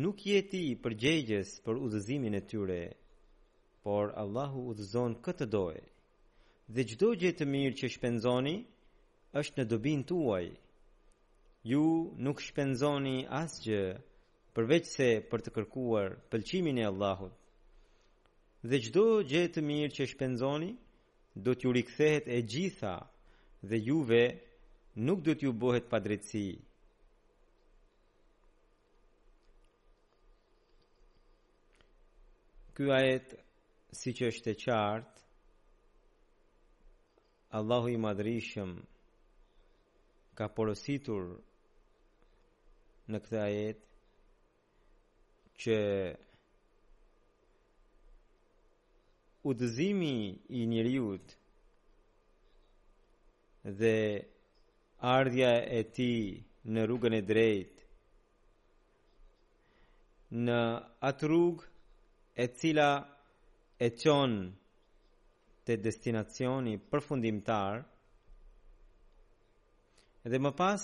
Nuk je ti përgjegjës për udhëzimin e tyre, por Allahu udhëzon kë të dojë. Dhe çdo gjë të mirë që shpenzoni është në dobinë tuaj. Ju nuk shpenzoni asgjë përveçse për të kërkuar pëlqimin e Allahut. Dhe çdo gjë të mirë që shpenzoni do t'ju rikthehet e gjitha dhe juve nuk do t'ju bëhet padrejtësi. Ky ajet siç është e qartë, Allahu i madhërishëm ka porositur në këtë ajet që udhëzimi i njeriut dhe ardhja e tij në rrugën e drejtë në atë rrugë e cila e çon te destinacioni përfundimtar Dhe më pas,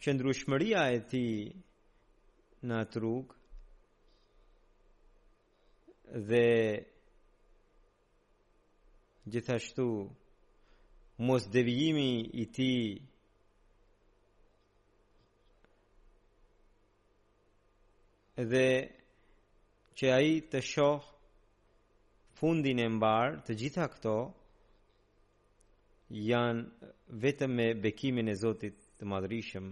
qëndrueshmëria e tij në atë rrugë dhe gjithashtu mosdevijimi i tij dhe që ai të shohë fundin e mbarë të gjitha këto janë vetëm me bekimin e Zotit të madhërishëm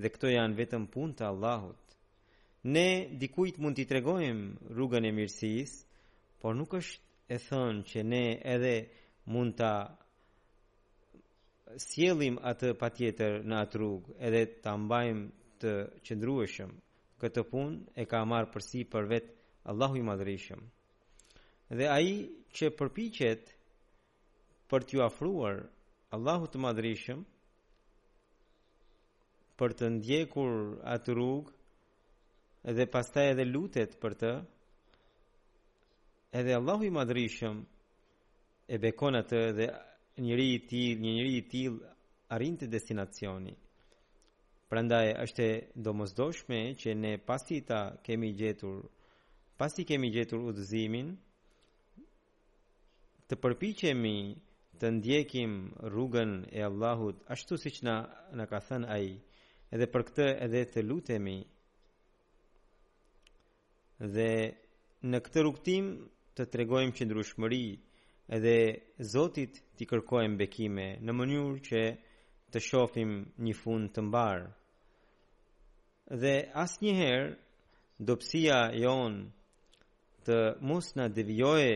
dhe këto janë vetëm punë të Allahut. Ne dikujt mund t'i tregojmë rrugën e mirësisë, por nuk është e thënë që ne edhe mund ta sjellim atë patjetër në atë rrugë, edhe ta mbajmë të qëndrueshëm. Këtë punë e ka marrë përsipër vetë Allahu i Madhërishëm. Dhe ai që përpiqet për t'iu afruar Allahut të Madhërishëm për të ndjekur atë rrugë dhe pastaj edhe lutet për të edhe Allahu i Madhërishëm e bekon atë dhe njeri i tillë, një njeri i tillë arrin te destinacioni. Prandaj është e domosdoshme që ne pasi ta kemi gjetur, pasi kemi gjetur udhëzimin, të përpiqemi të ndjekim rrugën e Allahut ashtu siç na na ka thënë ai edhe për këtë edhe të lutemi dhe në këtë rrugtim të tregojmë qëndrueshmëri edhe Zotit t'i kërkojmë bekime në mënyrë që të shofim një fund të mbarë. Dhe asnjëherë, dobësia jonë Të mos na devijojë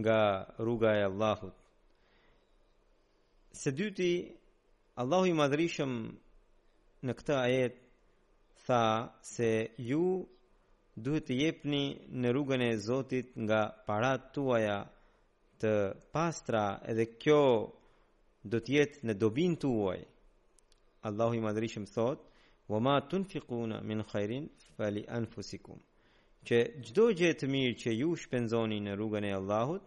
nga rruga e Allahut. Së dyti, Allahu i Madhërishëm në këtë ajet tha se ju duhet të jepni në rrugën e Zotit nga paratë tuaja të pastra edhe kjo do të jetë në dobinë tuaj. Allahu i Madhërishëm thotë: "Wa ma tunfiquna min khairin fali anfusikum." Që çdo gjë të mirë që ju shpenzoni në rrugën e Allahut,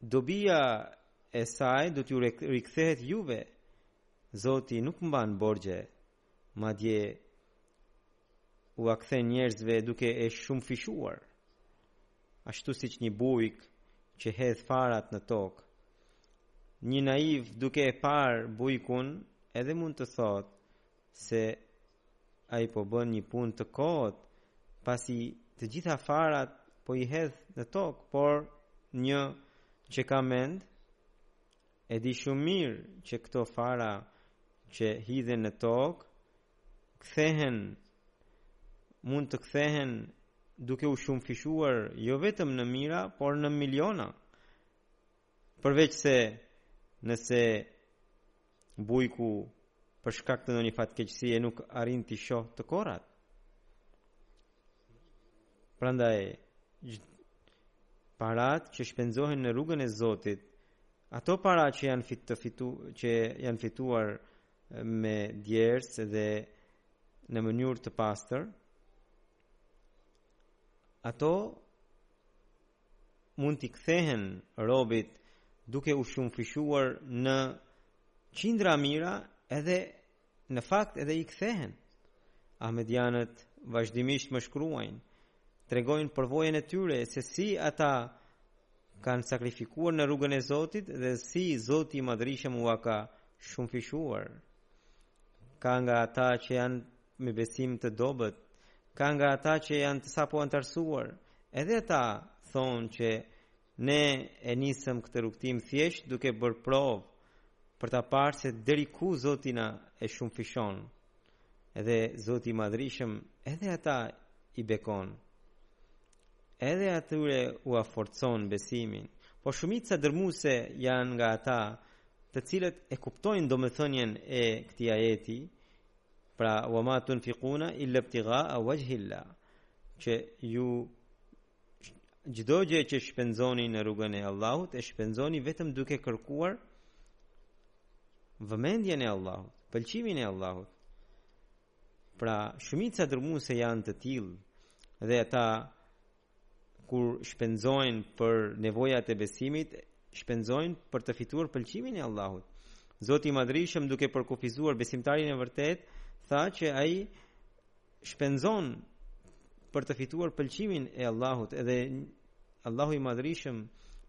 dobia e saj do t'ju rikthehet juve. Zoti nuk mban borxhe madje ua kthen njerëzve duke e shumëfishuar, ashtu siç një bujk që hedh farat në tokë. Një naiv duke e parë bujkun edhe mund të thotë se ai po bën një punë të kotë, pasi të gjitha farat po i hedh në tokë, por një që ka mend, E di shumë mirë që këto fara që hidhen në tokë kthehen mund të kthehen duke u shumëfishuar jo vetëm në mijëra, por në miliona. Përveçse nëse bujku për shkak të ndonjë fatkeqësie nuk arrin të shohë të korrat. Prandaj paratë që shpenzohen në rrugën e Zotit Ato para që janë fit të fitu që janë fituar me djersë dhe në mënyrë të pastër, ato mund t'i kthehen robit duke u shumëfishuar në qindra mijëra edhe Në fakt edhe i kthehen. Ahmedianët vazhdimisht më shkruajnë, tregojnë përvojën e tyre se si ata kanë sakrifikuar në rrugën e Zotit dhe si Zoti i Madhërishëm ua ka shumëfishuar. Ka nga ata që janë me besim të dobët, ka nga ata që janë të sapoantarësuar, edhe ata thonë që Ne e nisëm këtë rrugëtim thjesht duke bërë provë për ta parë se deri ku Zoti na e shumëfishon. Edhe Zoti i Madhërishëm edhe ata i bekon. Edhe atyre ua forcon besimin, por shumica dërrmuese janë nga ata të cilët e kuptojnë domethënien e këtij ajeti, pra wa ma tunfiquna illa ibtigha wajhillah, që ju Çdo gjë që shpenzoni në rrugën e Allahut e shpenzoni vetëm duke kërkuar vëmendjen e Allahut, pëlqimin e Allahut. Pra, shumica dërrmuese janë të tillë dhe ata kur shpenzojnë për nevojat e besimit, shpenzojnë për të fituar pëlqimin e Allahut. Zoti i Madhërishëm duke përkufizuar besimtarin e vërtetë, tha që ai shpenzon për të fituar pëlqimin e Allahut edhe Allahu i madhërishëm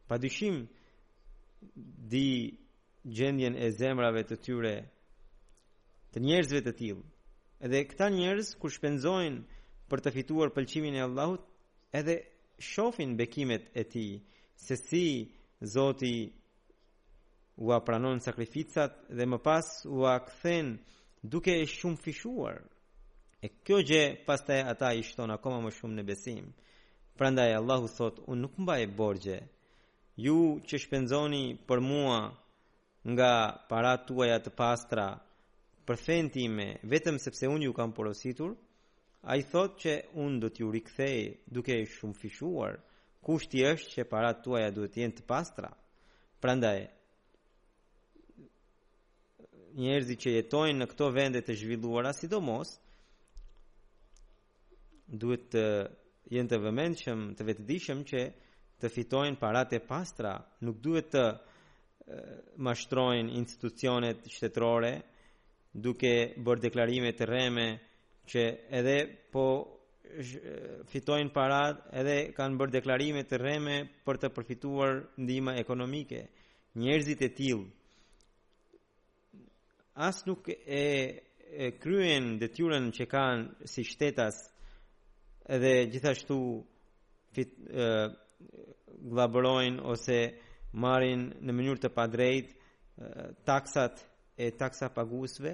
pa dyshim di gjendjen e zemrave të tyre të njerëzve të tillë edhe këta njerëz kur shpenzojnë për të fituar pëlqimin e Allahut edhe shofin bekimet e tij se si Zoti ua pranon sakrificat dhe më pas ua kthen duke e shumëfishuar. E kjo gjë pastaj ata i shton akoma më shumë në besim. Prandaj Allahu thotë, unë nuk mbaj borxhe. Ju që shpenzoni për mua nga paratë tuaja të pastra, për fenë time, vetëm sepse unë ju kam porositur, Ai thotë që unë do t'ju rikthej duke e shumëfishuar, kushti është që paratë tuaja duhet të jenë të pastra. Prandaj, njerëzit që jetojnë në këto vende të zhvilluara sidomos duhet të jenë të vëmendshëm, të vetëdijshëm që të fitojnë paratë e pastra, nuk duhet të mashtrojnë institucionet shtetërore duke bërë deklarime të rreme që edhe po fitojnë paratë edhe kanë bërë deklarime të rreme për të përfituar ndihma ekonomike. Njerëzit e tillë as nuk e, e kryen detyrën që kanë si shtetas edhe gjithashtu fit, e, gllabërojnë ose marrin në mënyrë të padrejtë taksat e taksapaguesve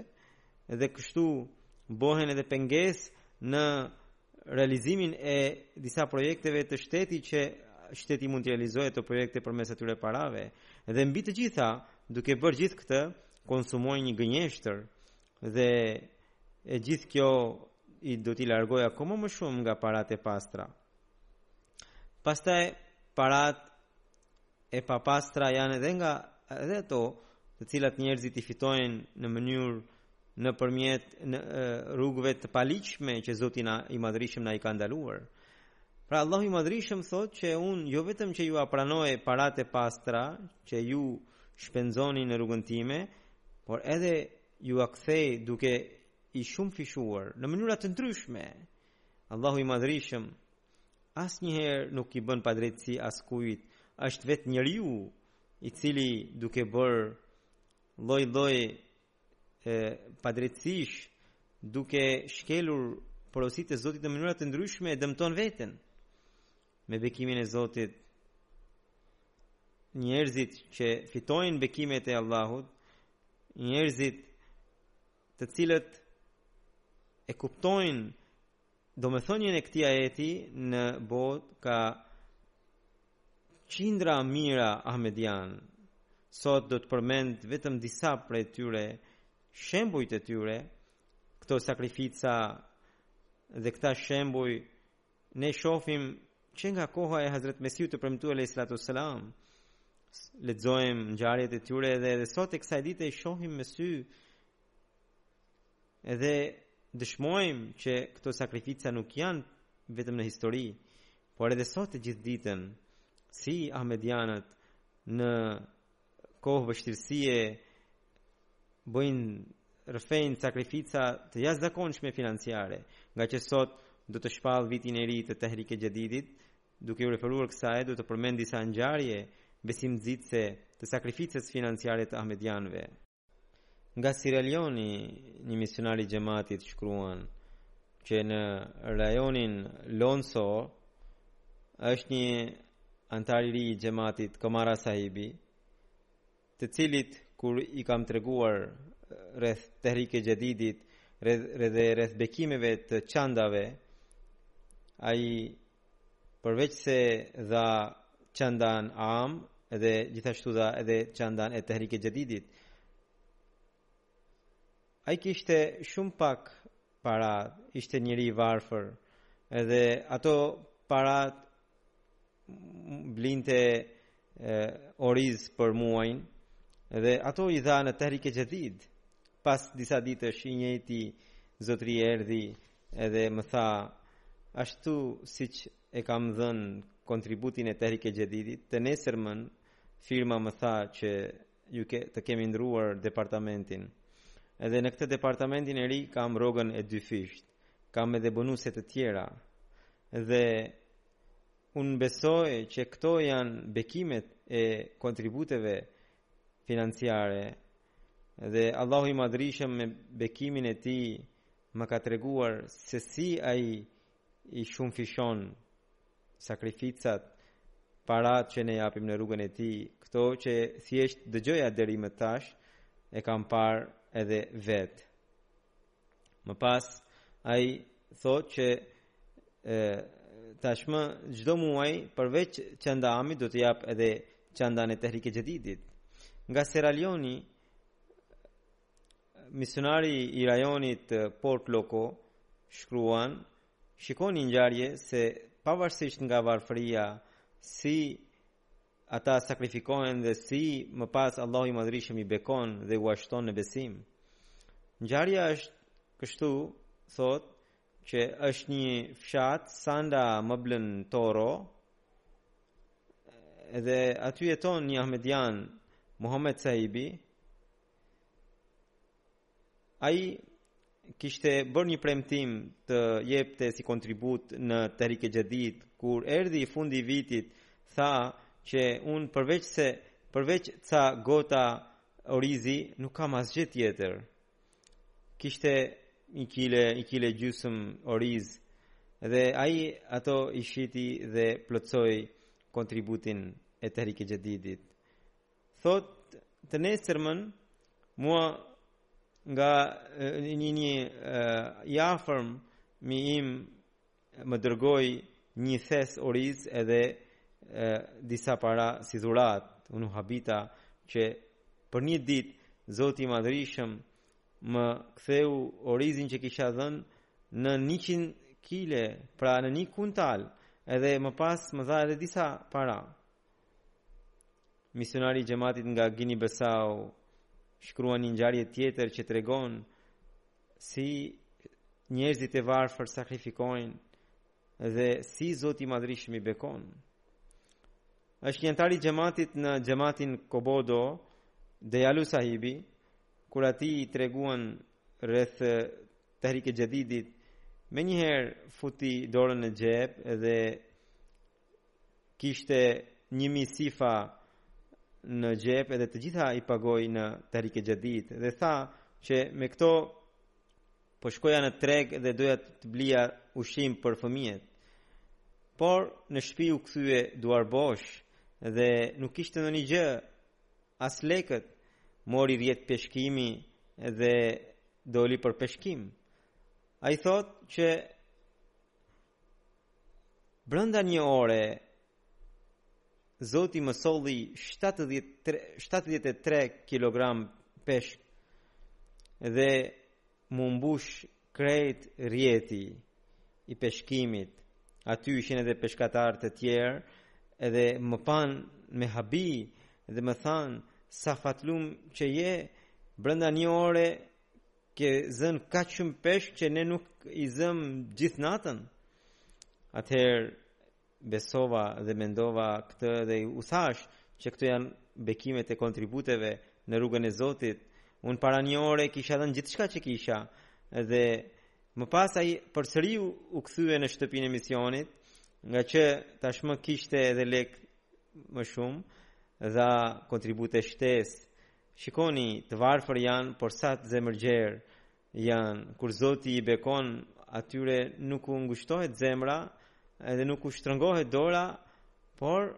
dhe kështu bohen edhe pengesë në realizimin e disa projekteve të shtetit që shteti mund t'i realizojë ato projekte përmes atyre parave dhe mbi të gjitha duke bërë gjithë këtë konsumojnë një gënjeshtër dhe e gjithë kjo do t'i largojë akoma më shumë nga paratë e pastra. Pastaj paratë e papastra janë edhe nga edhe ato të cilat njerëzit i fitojnë në mënyrë nëpërmjet rrugëve të paligjshme që Zoti i madhërishëm na i ka ndaluar. Pra Allahu i madhërishëm thotë që unë jo vetëm që jua pranoj paratë e pastra që ju shpenzoni në rrugën time, por edhe jua kthej duke i shumëfishuar në mënyra të ndryshme. Allahu i madhërishëm Asnjëherë nuk i bën padrejtësi askujt, është vetë njeriu i cili duke bërë lloj-lloj padrejtësish, duke shkelur porositë e Zotit në mënyra të ndryshme e dëmton veten. Me bekimin e Zotit, njerëzit që fitojnë bekimet e Allahut, njerëzit të cilët e kuptojnë Domethënien e këtij ajeti në botë ka qindra mijëra ahmedianë. Sot do të përmend vetëm disa prej tyre, shembujt e tyre, këto sakrifica dhe këta shembuj ne shohim që nga koha e Hazret Mesihut të premtuar alejhi salatu vesselam lexojmë ngjarjet e tyre dhe edhe sot e kësaj dite i shohim me sy Edhe dëshmojmë që këto sakrifica nuk janë vetëm në histori, por edhe sot e gjithë ditën, si Ahmedianët në kohë vështirësie bëjnë rrëfejnë sakrifica të jashtëzakonshme financiare, ngaqë sot do të shpall vitin e ri të Tehrike Xhedidit, duke iu referuar kësaj do të përmend disa ngjarje besimnxitëse të sakrificës financiare të Ahmedianëve. Nga Sierra Leone, një misionar i xhamatit shkruan që në rajonin Lonso është një anëtar i ri i xhamatit Kamara Sahibi, të cilit kur i kam treguar rreth Tehrike Xhedidit, rreth rreth bekimeve të çandave, ai Përveçse dha çandan am dhe gjithashtu dha edhe çandan e Tehrike Xhedidit. Ai kishte shumë pak para, ishte njeri i varfër, edhe ato para blinte e, oriz për muajin, edhe ato i dha në Tehrike Xhedid, pas disa ditësh i njëjti zotëri erdhi Edhe më tha, ashtu siç e kam dhënë kontributin e Tehrike Xhedidit, të nesërmen firma më tha që ju ke, të kemi ndërruar departamentin. Edhe në këtë departamentin e ri kam rrogën e dyfishtë, kam edhe bonuse të tjera. Dhe unë besoj që këto janë bekimet e kontributeve financiare dhe Allahu i Madhërishëm me bekimin e tij Më ka treguar se si ai i shumëfishon sakrificat, paratë që ne japim në rrugën e tij, këto që thjesht dëgjoja deri më tash, e kam parë edhe vetë. Më pas, ai thotë që e, tashmë çdo muaj përveç çanda amit do të jap edhe çandan e Tehrike Xhedidit. Nga Sierra Leoni Misionari i rajonit Port Loko shkruan, shikoni një ngjarje se pavarësisht nga varfëria, si ata sakrifikohen dhe si më pas Allahu i Madhërishëm i bekon dhe ua shton në besim. Ngjarja është kështu, thotë, që është një fshat Sanda Mblen Toro, dhe aty jeton një ahmedian Muhammed Sahibi, Ai kishte bërë një premtim të jepte si kontribut në Tehrike Xhedid kur erdhi fundi i vitit tha që unë përveçse përveç ca gota orizi nuk kam asgjë tjetër kishte një kile një kile gjysmë oriz dhe ai ato i shiti dhe plotësoi kontributin e Tehrike Xhedidit Thotë të nesërmen mua nga një një i afërmi im më dërgoi një thes oriz edhe e, disa para si dhuratë unë u habita që për një ditë Zoti i Madhërishëm më ktheu orizin që kisha dhënë në 100 kile, pra në një kuintal, edhe më pas më dha edhe disa para. Misionari i xhematit nga Gini Bisau shkruan një ngjarje tjetër që tregon si njerëzit e varfër sakrifikojnë dhe si Zoti i Madhërishëm i bekon. Është një anëtar i xhematit në xhematin Kobodo, Dejalu Sahibi, kur atij i treguan rreth Tahrike Xhadidit, menjëherë futi dorën në xhep dhe kishte një mijë sifa në xhep edhe të gjitha i pagoi në Tahrike Xhadid dhe tha që me këto po shkoja në treg dhe doja të blija ushqim për fëmijët por në shpi u kthye duarbosh dhe nuk kishte ndonjë gjë as lekët mori rrjetë peshkimi dhe doli për peshkim ai thotë që Brenda një ore, Zoti më solli 73 kg peshk dhe m'u mbush krejt rrjeti i peshkimit. Aty ishin edhe peshkatarë të tjerë edhe më panë me habi dhe më thanë sa fatlum që je brënda një ore Ke zënë kaq shumë peshk që ne nuk i zëmë gjithë natën. Atëherë besova dhe mendova këtë dhe u thashë që këto janë bekimet e kontributeve në rrugën e Zotit. Unë para një ore kisha dhënë gjithçka që kisha dhe më pas ai përsëri u kthye në shtëpinë e misionit, ngaqë tashmë kishte edhe lekë më shumë dha kontribute shtesë Shikoni, të varfër janë, por sa zemërgjerë janë. Kur Zoti i bekon, atyre nuk u ngushtohet zemra, edhe nuk u shtrëngohet dora, por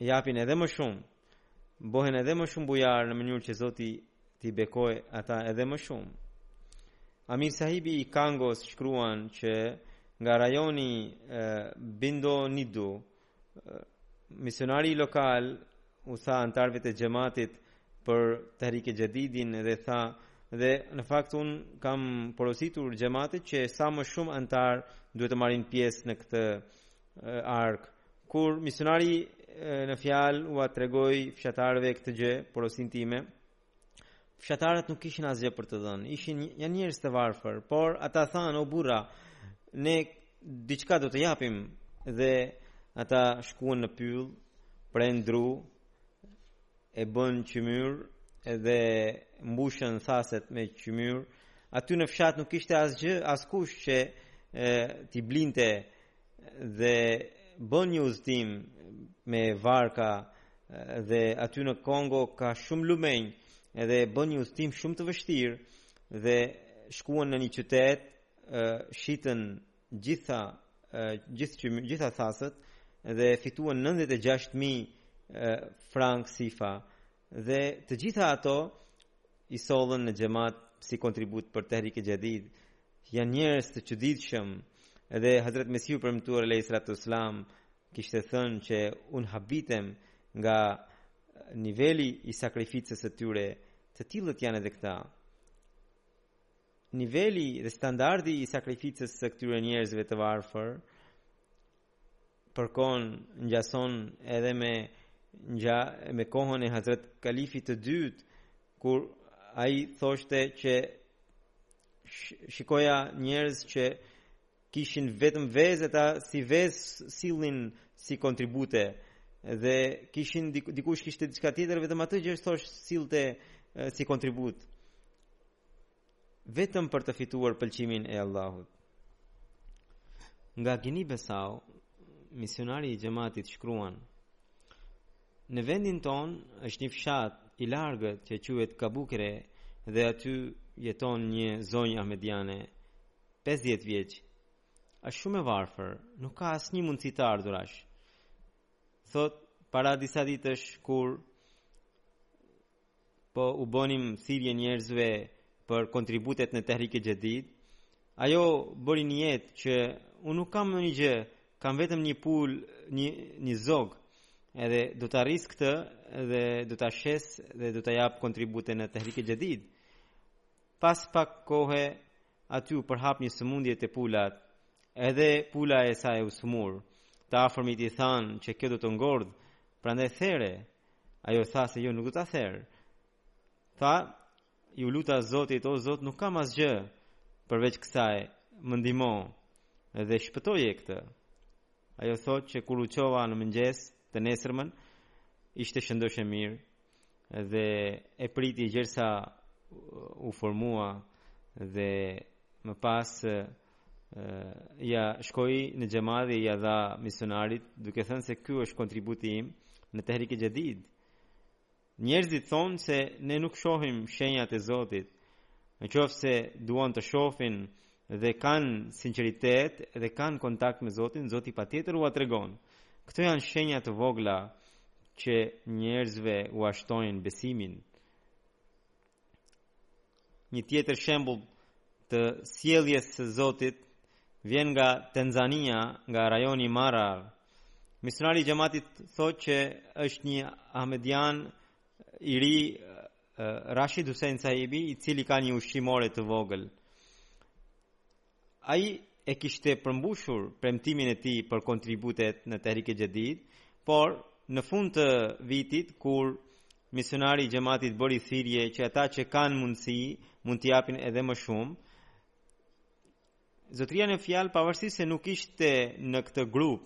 japin edhe më shumë. Bohen edhe më shumë bujarë në mënyrë që Zoti t'i bekojë ata edhe më shumë. Amir Sahibi i Kongos shkruan që nga rajoni e, Bindo Nidu, misionari lokal u tha anëtarëve të xhematit për Tahrike Xhadidin dhe tha dhe në fakt unë kam porositur xhematet që sa më shumë anëtarë duhet të marrin pjesë në këtë ark. Kur misionari në fjalë ua tregoi fshatarëve këtë gjë, porosinë time, Fshatarët nuk kishin asgjë për të dhënë. Ishin janë njerëz të varfër, por ata thanë o burra, ne diçka do të japim dhe ata shkuan në pyll, prenë dru e bënë qymyr dhe mbushën thasët me qymyr. Aty në fshat nuk kishte asgjë, askush që t'i blinte dhe bënë një udhëtim me varka dhe aty në Kongo ka shumë lumenj edhe bënë një udhëtim shumë të vështirë dhe shkuan në një qytet shitën gjitha gjithë gjitha thasët dhe fituan 96000 franga sifa Dhe të gjitha ato i sollën në xhamat si kontribut për Tehrik e Xhedid. Janë njerëz të çuditshëm. Edhe Hazrat Mesihu i Premtuar alejhis salatu ves selam kishte thënë që unë habitem nga niveli i sakrificës së tyre. Të tillët janë edhe këta. Niveli dhe standardi i sakrificës së këtyre njerëzve të varfër përkon ngjason edhe me ngja me kohën e Hazrat Kalifit të dytë kur ai thoshte që shikoja njerëz që kishin vetëm vezë ata si vezë sillnin si kontribute dhe kishin dikush kishte diçka tjetër vetëm atë gjë e thoshte sillte si kontribut vetëm për të fituar pëlqimin e Allahut. Nga Gini Bisau, misionari i xhematit shkruan, Në vendin tonë është një fshat i largët që quhet Kabukre dhe aty jeton një zonjë Ahmediane, 50 vjeç, është shumë e varfër, nuk ka asnjë mundësi të ardhurash. Thotë, para disa ditësh kur po u bënim thirrje njerëzve për kontributet në Tehrik e Xhedid. Ajo bëri nijet që unë nuk kam ndonjë gjë, kam vetëm një pulë, një një zog. Edhe do ta rris këtë dhe do ta shes dhe do ta jap kontribut në Tehrik e Xhedid. Pas pak kohe aty u përhap një sëmundje te pulat. Edhe pula e saj u sëmur. Të afërmit i thanë që kjo do të ngordhë, prandaj there Ajo tha se jo nuk do ta ther. Tha, iu luta Zotit, o Zot, nuk kam asgjë përveç kësaj, më ndihmo dhe shpëtoje këtë. Ajo thotë që kur u çova në mëngjes të nesërmën, ishte shëndoshë e mirë dhe e priti gjersa u formua dhe Më pas ajo shkoi në xhamat dhe ia dha misionarit, duke thënë se ky është kontributi im në Tehrik e Xhedid. Njerëzit thonë se ne nuk shohim shenjat e Zotit. Në qoftë se duan të shohin dhe kanë sinqeritet dhe kanë kontakt me Zotin, Zoti patjetër ua tregon. Këto janë shenja të vogla që njerëzve ua shtojnë besimin. Një tjetër shembull të sjelljes së Zotit vjen nga Tanzania, nga rajoni Marar. Misionari i xhamatit thotë që është një ahmedian i ri Rashid Hussein Sahibi, i cili ka një ushqimore të vogël. Ai e kishte përmbushur premtimin e tij për kontributet në Tehrik e Jadid, por në fund të vitit kur misionari i xhamatit bëri thirrje që ata që kanë mundësi mund të japin edhe më shumë, Zotëria në fjalë pavarësisht se nuk ishte në këtë grup,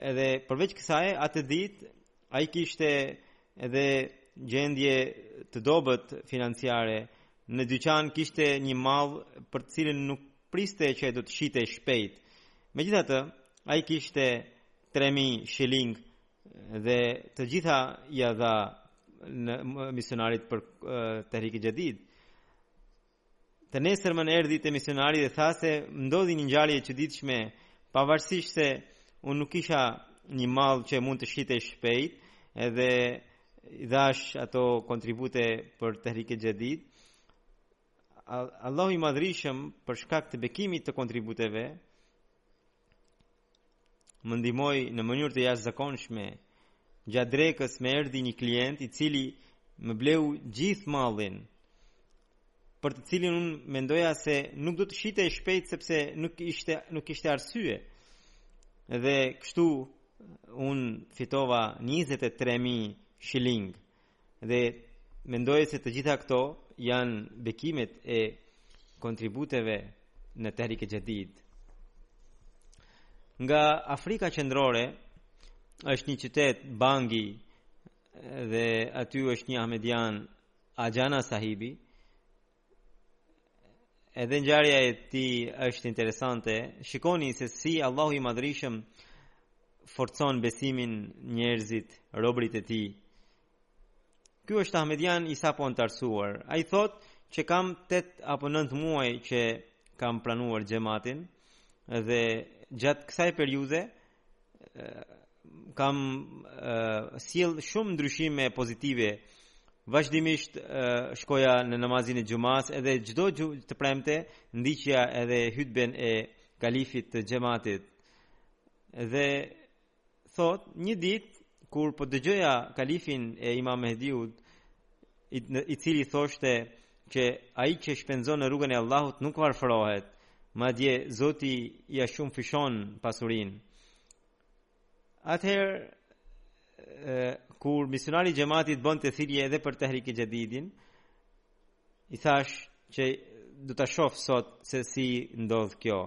edhe përveç kësaj atë ditë Ai kishte edhe gjendje të dobët financiare. Në dyqan kishte një mall për të cilin nuk priste që do të shitej shpejt. Megjithatë, ai kishte 3.000 shiling dhe të gjitha ia dha misionarit për uh, Tehrik e Jadid. Të nesërmën erdhi te misionari dhe tha se ndodhi një ngjarje e çuditshme, pavarësisht se unë nuk kisha një mall që mund të shitej shpejt, edhe i dhashë ato kontribute për Tehrik e Jadid. Allahu i madhërishëm për shkak të bekimit të kontributeve, më ndihmoi në mënyrë të jashtëzakonshme. Gjatë drekës më erdhi një klient i cili më bleu gjithë mallin për të cilin unë mendoja se nuk do të shitej shpejt sepse nuk ishte, nuk ishte arsye. Dhe kështu unë fitova 23.000 shiling. Dhe mendoj se të gjitha këto janë bekimet e kontributeve në Tehrik e Jadid. Nga Afrika Qendrore është një qytet Bangi dhe aty është një Ahmedian Ajana Sahibi, Edhe ngjarja e tij është interesante. Shikoni se si Allahu i Madhërishëm forcon besimin njerëzit, robrit e tij. Ky është Ahmedian i sapo anëtarësuar. Ai thotë që kam 8 apo 9 muaj që kam pranuar xhamatin dhe gjatë kësaj periudhe kam sjellë shumë ndryshime pozitive vazhdimisht shkoja në namazin e xhumasë edhe çdo të premte ndiqja edhe hutben e kalifit të xhamatit dhe thotë një ditë kur po dëgjoja kalifin e Imam Mehdiut i cili thoshte që ai që shpenzon në rrugën e Allahut nuk varfërohet, madje Zoti ia shumëfishon pasurinë. Atëherë kur misionari i xhematit bënte thirrje edhe për Tehrike Xhedidin, i thashë që do ta shoh sot se si ndodh kjo.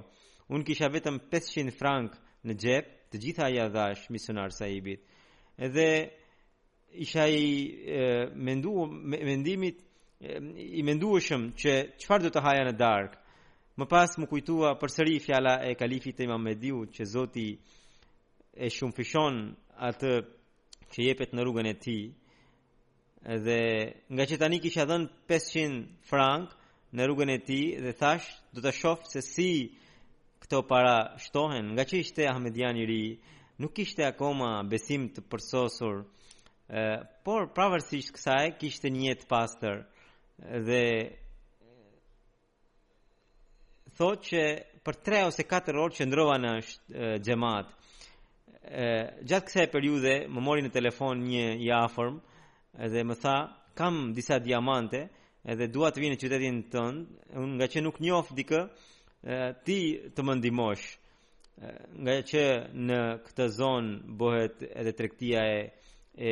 Unë kisha vetëm 500 frank në xhep, të gjitha ia dhashë misionar Sahibit. Edhe Isha i menduar me mendimit i mendueshëm që çfarë do të haja në darkë. Më pas m'u kujtua përsëri fjala e kalifit të Imam Mehdiut që Zoti e shumëfishon atë që jepet në rrugën e tij. Dhe ngaqë tani kisha dhënë 500 frank, në rrugën e tij dhe thashë do ta shoh se si këto para shtohen ngaqë ishte ahmedian i ri nuk kishte akoma besim të përsosur por pavarësisht kësaj kishte nijet të pastër dhe thotë që për 3 ose 4 orë qëndrova në xhemat. Gjatë kësaj periudhe më mori në telefon një i afërm Edhe më tha, kam disa diamante, edhe dua të vij në qytetin tënd, unë ngaqë nuk njof dikë, ti të më ndihmosh. Ngaqë në këtë zonë bëhet edhe tregtia e e,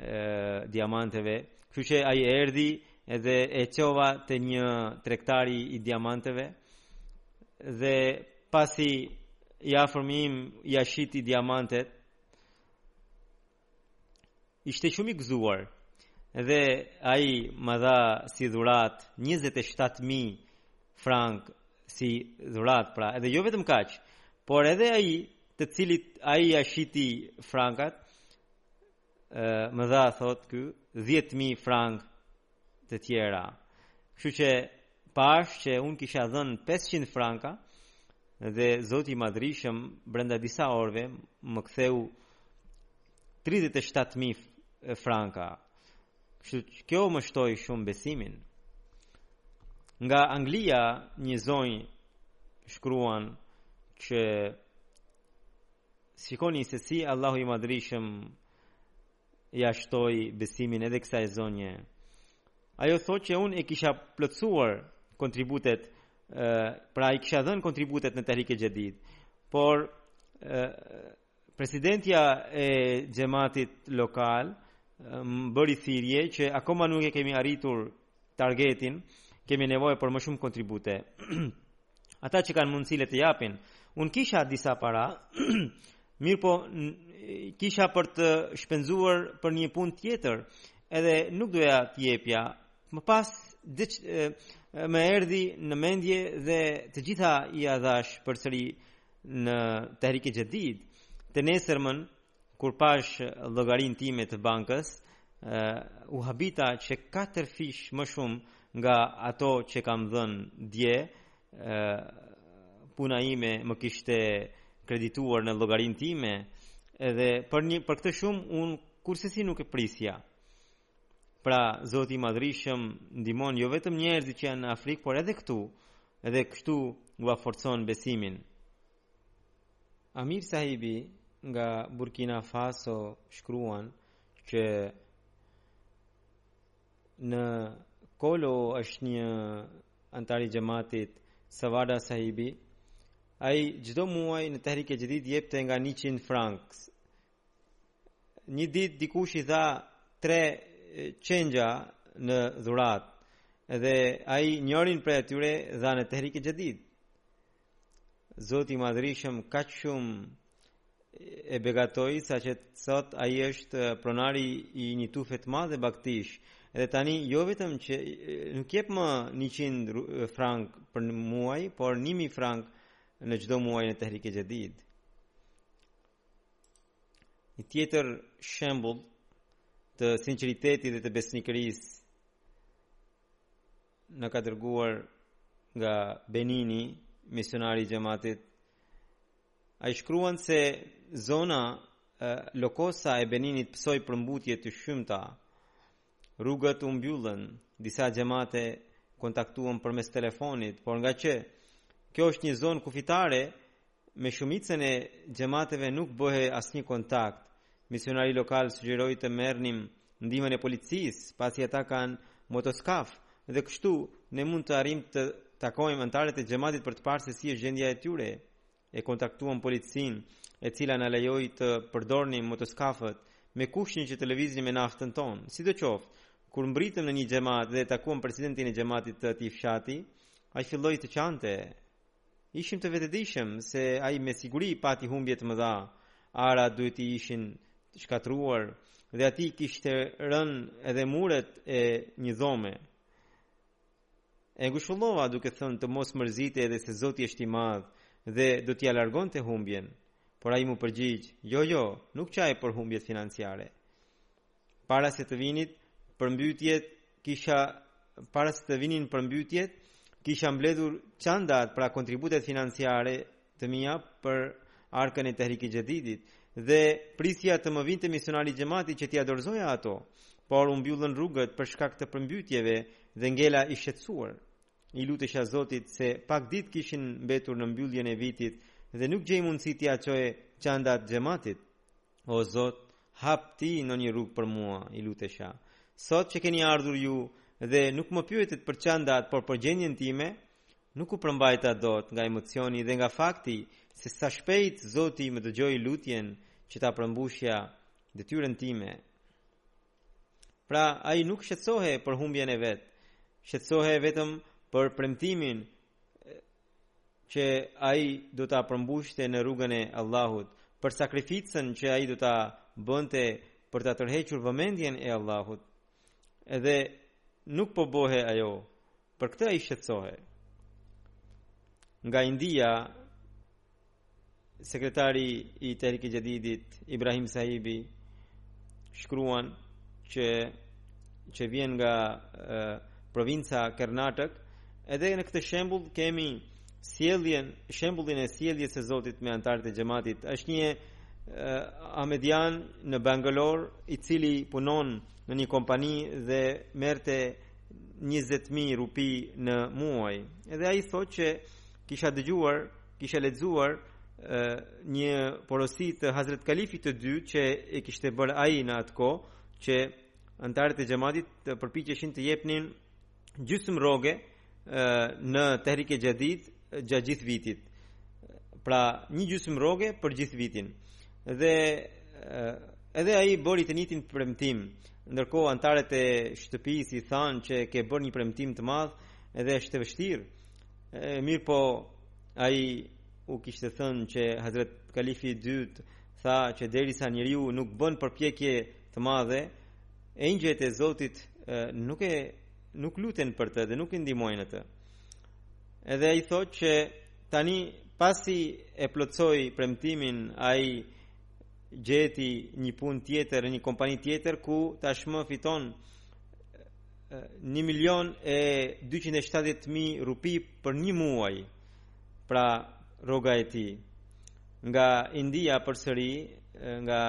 e diamanteve, kështu që ai erdhi edhe e çova te një tregtari i diamanteve dhe pasi i afërmi im ia shiti diamantet ishte shumë i gëzuar dhe ai më dha si dhuratë 27000 frank si dhuratë pra edhe jo vetëm kaq por edhe ai të cilit ai ia shiti frankat më dha thotë ky 10000 frank të tjera kështu që Pashë që unë kisha dhënë 500 franka dhe Zoti i Madhërishëm brenda disa orëve më ktheu 37000 franka. Kështu që kjo më shtoi shumë besimin. Nga Anglia një zonjë shkruan që shikoni se si Allahu i Madhërishëm ia shtoi besimin edhe kësaj zonje. Ajo thotë që unë e kisha plotësuar kontributet, ë pra i kisha dhënë kontributet në Tehrike Xhedid. Por ë presidentja e xhematit lokal më bëri thirrje që akoma nuk e kemi arritur targetin, kemi nevojë për më shumë kontribute. Ata që kanë mundësi le të japin. Unë kisha disa para, mirëpo kisha për të shpenzuar për një punë tjetër, edhe nuk doja të jepja. Më pas diç më erdhi në mendje dhe të gjitha ia dhashë përsëri në Tehrik e Xhedid. Të nesërmen Kur pashë llogarinë time të bankës, u habita që katërfish më shumë nga ato që kam dhënë dje, puna ime më kishte kredituar në llogarinë time edhe për një për këtë shumë unë kurrsesi nuk e prisja. Pra Zoti i Madhërishëm ndihmon jo vetëm njerëzit që janë në Afrikë, por edhe këtu, edhe kështu ua forcon besimin. Amir Sahibi nga Burkina Faso shkruan që në Kolo është një anëtar i xhematit Savada Sahibi, ai çdo muaj në Tehrik e Xhedid jepte nga 100 franks. Një ditë dikush i dha tre qengja në dhuratë, dhe ai njërin prej tyre dha në Tehrik e Xhedid. Zoti i madhërishëm kaq shumë e begatoi saqë sot ai është pronari i një tufe të madhe bagëtish. Dhe tani jo vetëm që nuk jep më 100 frank për muaj, por 1000 frank në çdo muaj në Tehrik e Xhedid. Një tjetër shembull, të sinqeritetit dhe të besnikërisë Na ka dërguar nga Benini, misionari i xhematit. Ai shkruan se zona Lokosa e Beninit pësoi përmbytje të shumta. Rrugët u mbyllën, disa xhemate kontaktuan përmes telefonit, por ngaqë kjo është një zonë kufitare, Me shumicën e xhemateve nuk bëhej asnjë kontakt. Misionari lokal sugjeroi të merrnim ndihmën e policisë, pasi ata kanë motoskafë dhe kështu ne mund të arrijmë të takojmë anëtarët e xhematit për të parë se si është gjendja e tyre. E kontaktuam policinë, e cila na lejoi të përdornim motoskafët me kushtin që të lëviznim me naftën tonë. Sidoqoftë, kur mbërritëm në një xhemat dhe takuam presidentin e xhematit të atij fshati, ai filloi të qante, Ishim të vetëdijshëm se ai me siguri pati humbje të mëdha. Arat duhet t'i ishin shkatërruar dhe atij i kishin rënë edhe muret e një dhome. E ngushullova duke thënë të mos mërzitej dhe se Zoti është i madh dhe do t'ia largonte humbjen. Por ai m'u përgjigj, "Jo, jo, nuk qaj për humbjet financiare." Para se të vinit përmbytjet kisha para se të vinin përmbytjet kisha mbledhur çandat pra kontributet financiare të mia për arkën e Tehrike Xhedidit dhe prisja të më vinte misionari i xhamatit që t'i dorëzoja ato por u mbyllën rrugët për shkak të përmbytjeve dhe ngela i shqetësuar i lutesha Zotit se pak ditë kishin mbetur në mbylljen e vitit dhe nuk gjej mundësi t'ia çoja çandat xhamatit O Zot, hap Ti ndonjë rrugë për mua, i lutesha. Sot që keni ardhur ju dhe nuk më pyetët për çandat, por për gjendjen time, nuk u përmbajta dot nga emocioni dhe nga fakti se sa shpejt Zoti më dëgjoi lutjen që ta përmbushja detyrën time. Pra, ai nuk shqetësohej për humbjen e vet, shqetësohej vetëm për premtimin që ai do ta përmbushte në rrugën e Allahut, për sakrificën që ai do ta bënte për ta tërhequr vëmendjen e Allahut. Edhe nuk po bëhej ajo, për këtë ai shqetësohej. Nga India Sekretari i Tehrike Xhedidit, Ibrahim Sahibi, shkruan që që vjen nga e, provinca Karnatak, edhe në këtë shembull kemi sjelljen, shembullin e sjelljes së Zotit me anëtarët e xhamatit. Është një Ahmedian në Bangalore, i cili punon në një kompani dhe merrte 20000 rupi në muaj. Edhe ai thotë që kisha dëgjuar kisha lexuar një porosi të Hazrat Kalifit të dytë që e kishte bërë ai në atë kohë që anëtarët e xhamatit të përpiqeshin të jepnin gjysmë rroge në Tehrike Xhedid gjatë gjithë vitit. Pra, një gjysmë rroge për gjithë vitin. Dhe edhe ai bëri të njëjtin premtim. Ndërkohë anëtarët e shtëpisë i thanë që ke bërë një premtim të madh, edhe është e vështirë. Mirëpo, ai u kishte thënë që Hazrat Kalifi i dytë tha që derisa njeriu nuk bën përpjekje të madhe, engjëjt e Zotit nuk e nuk luten për të dhe nuk e ndihmojnë atë. Edhe ai thotë që tani pasi e plotësoi premtimin ai gjeti një punë tjetër, një kompani tjetër ku tashmë fiton 1 milion e 270 mijë rupi për një muaj pra rroga e tij nga India përsëri nga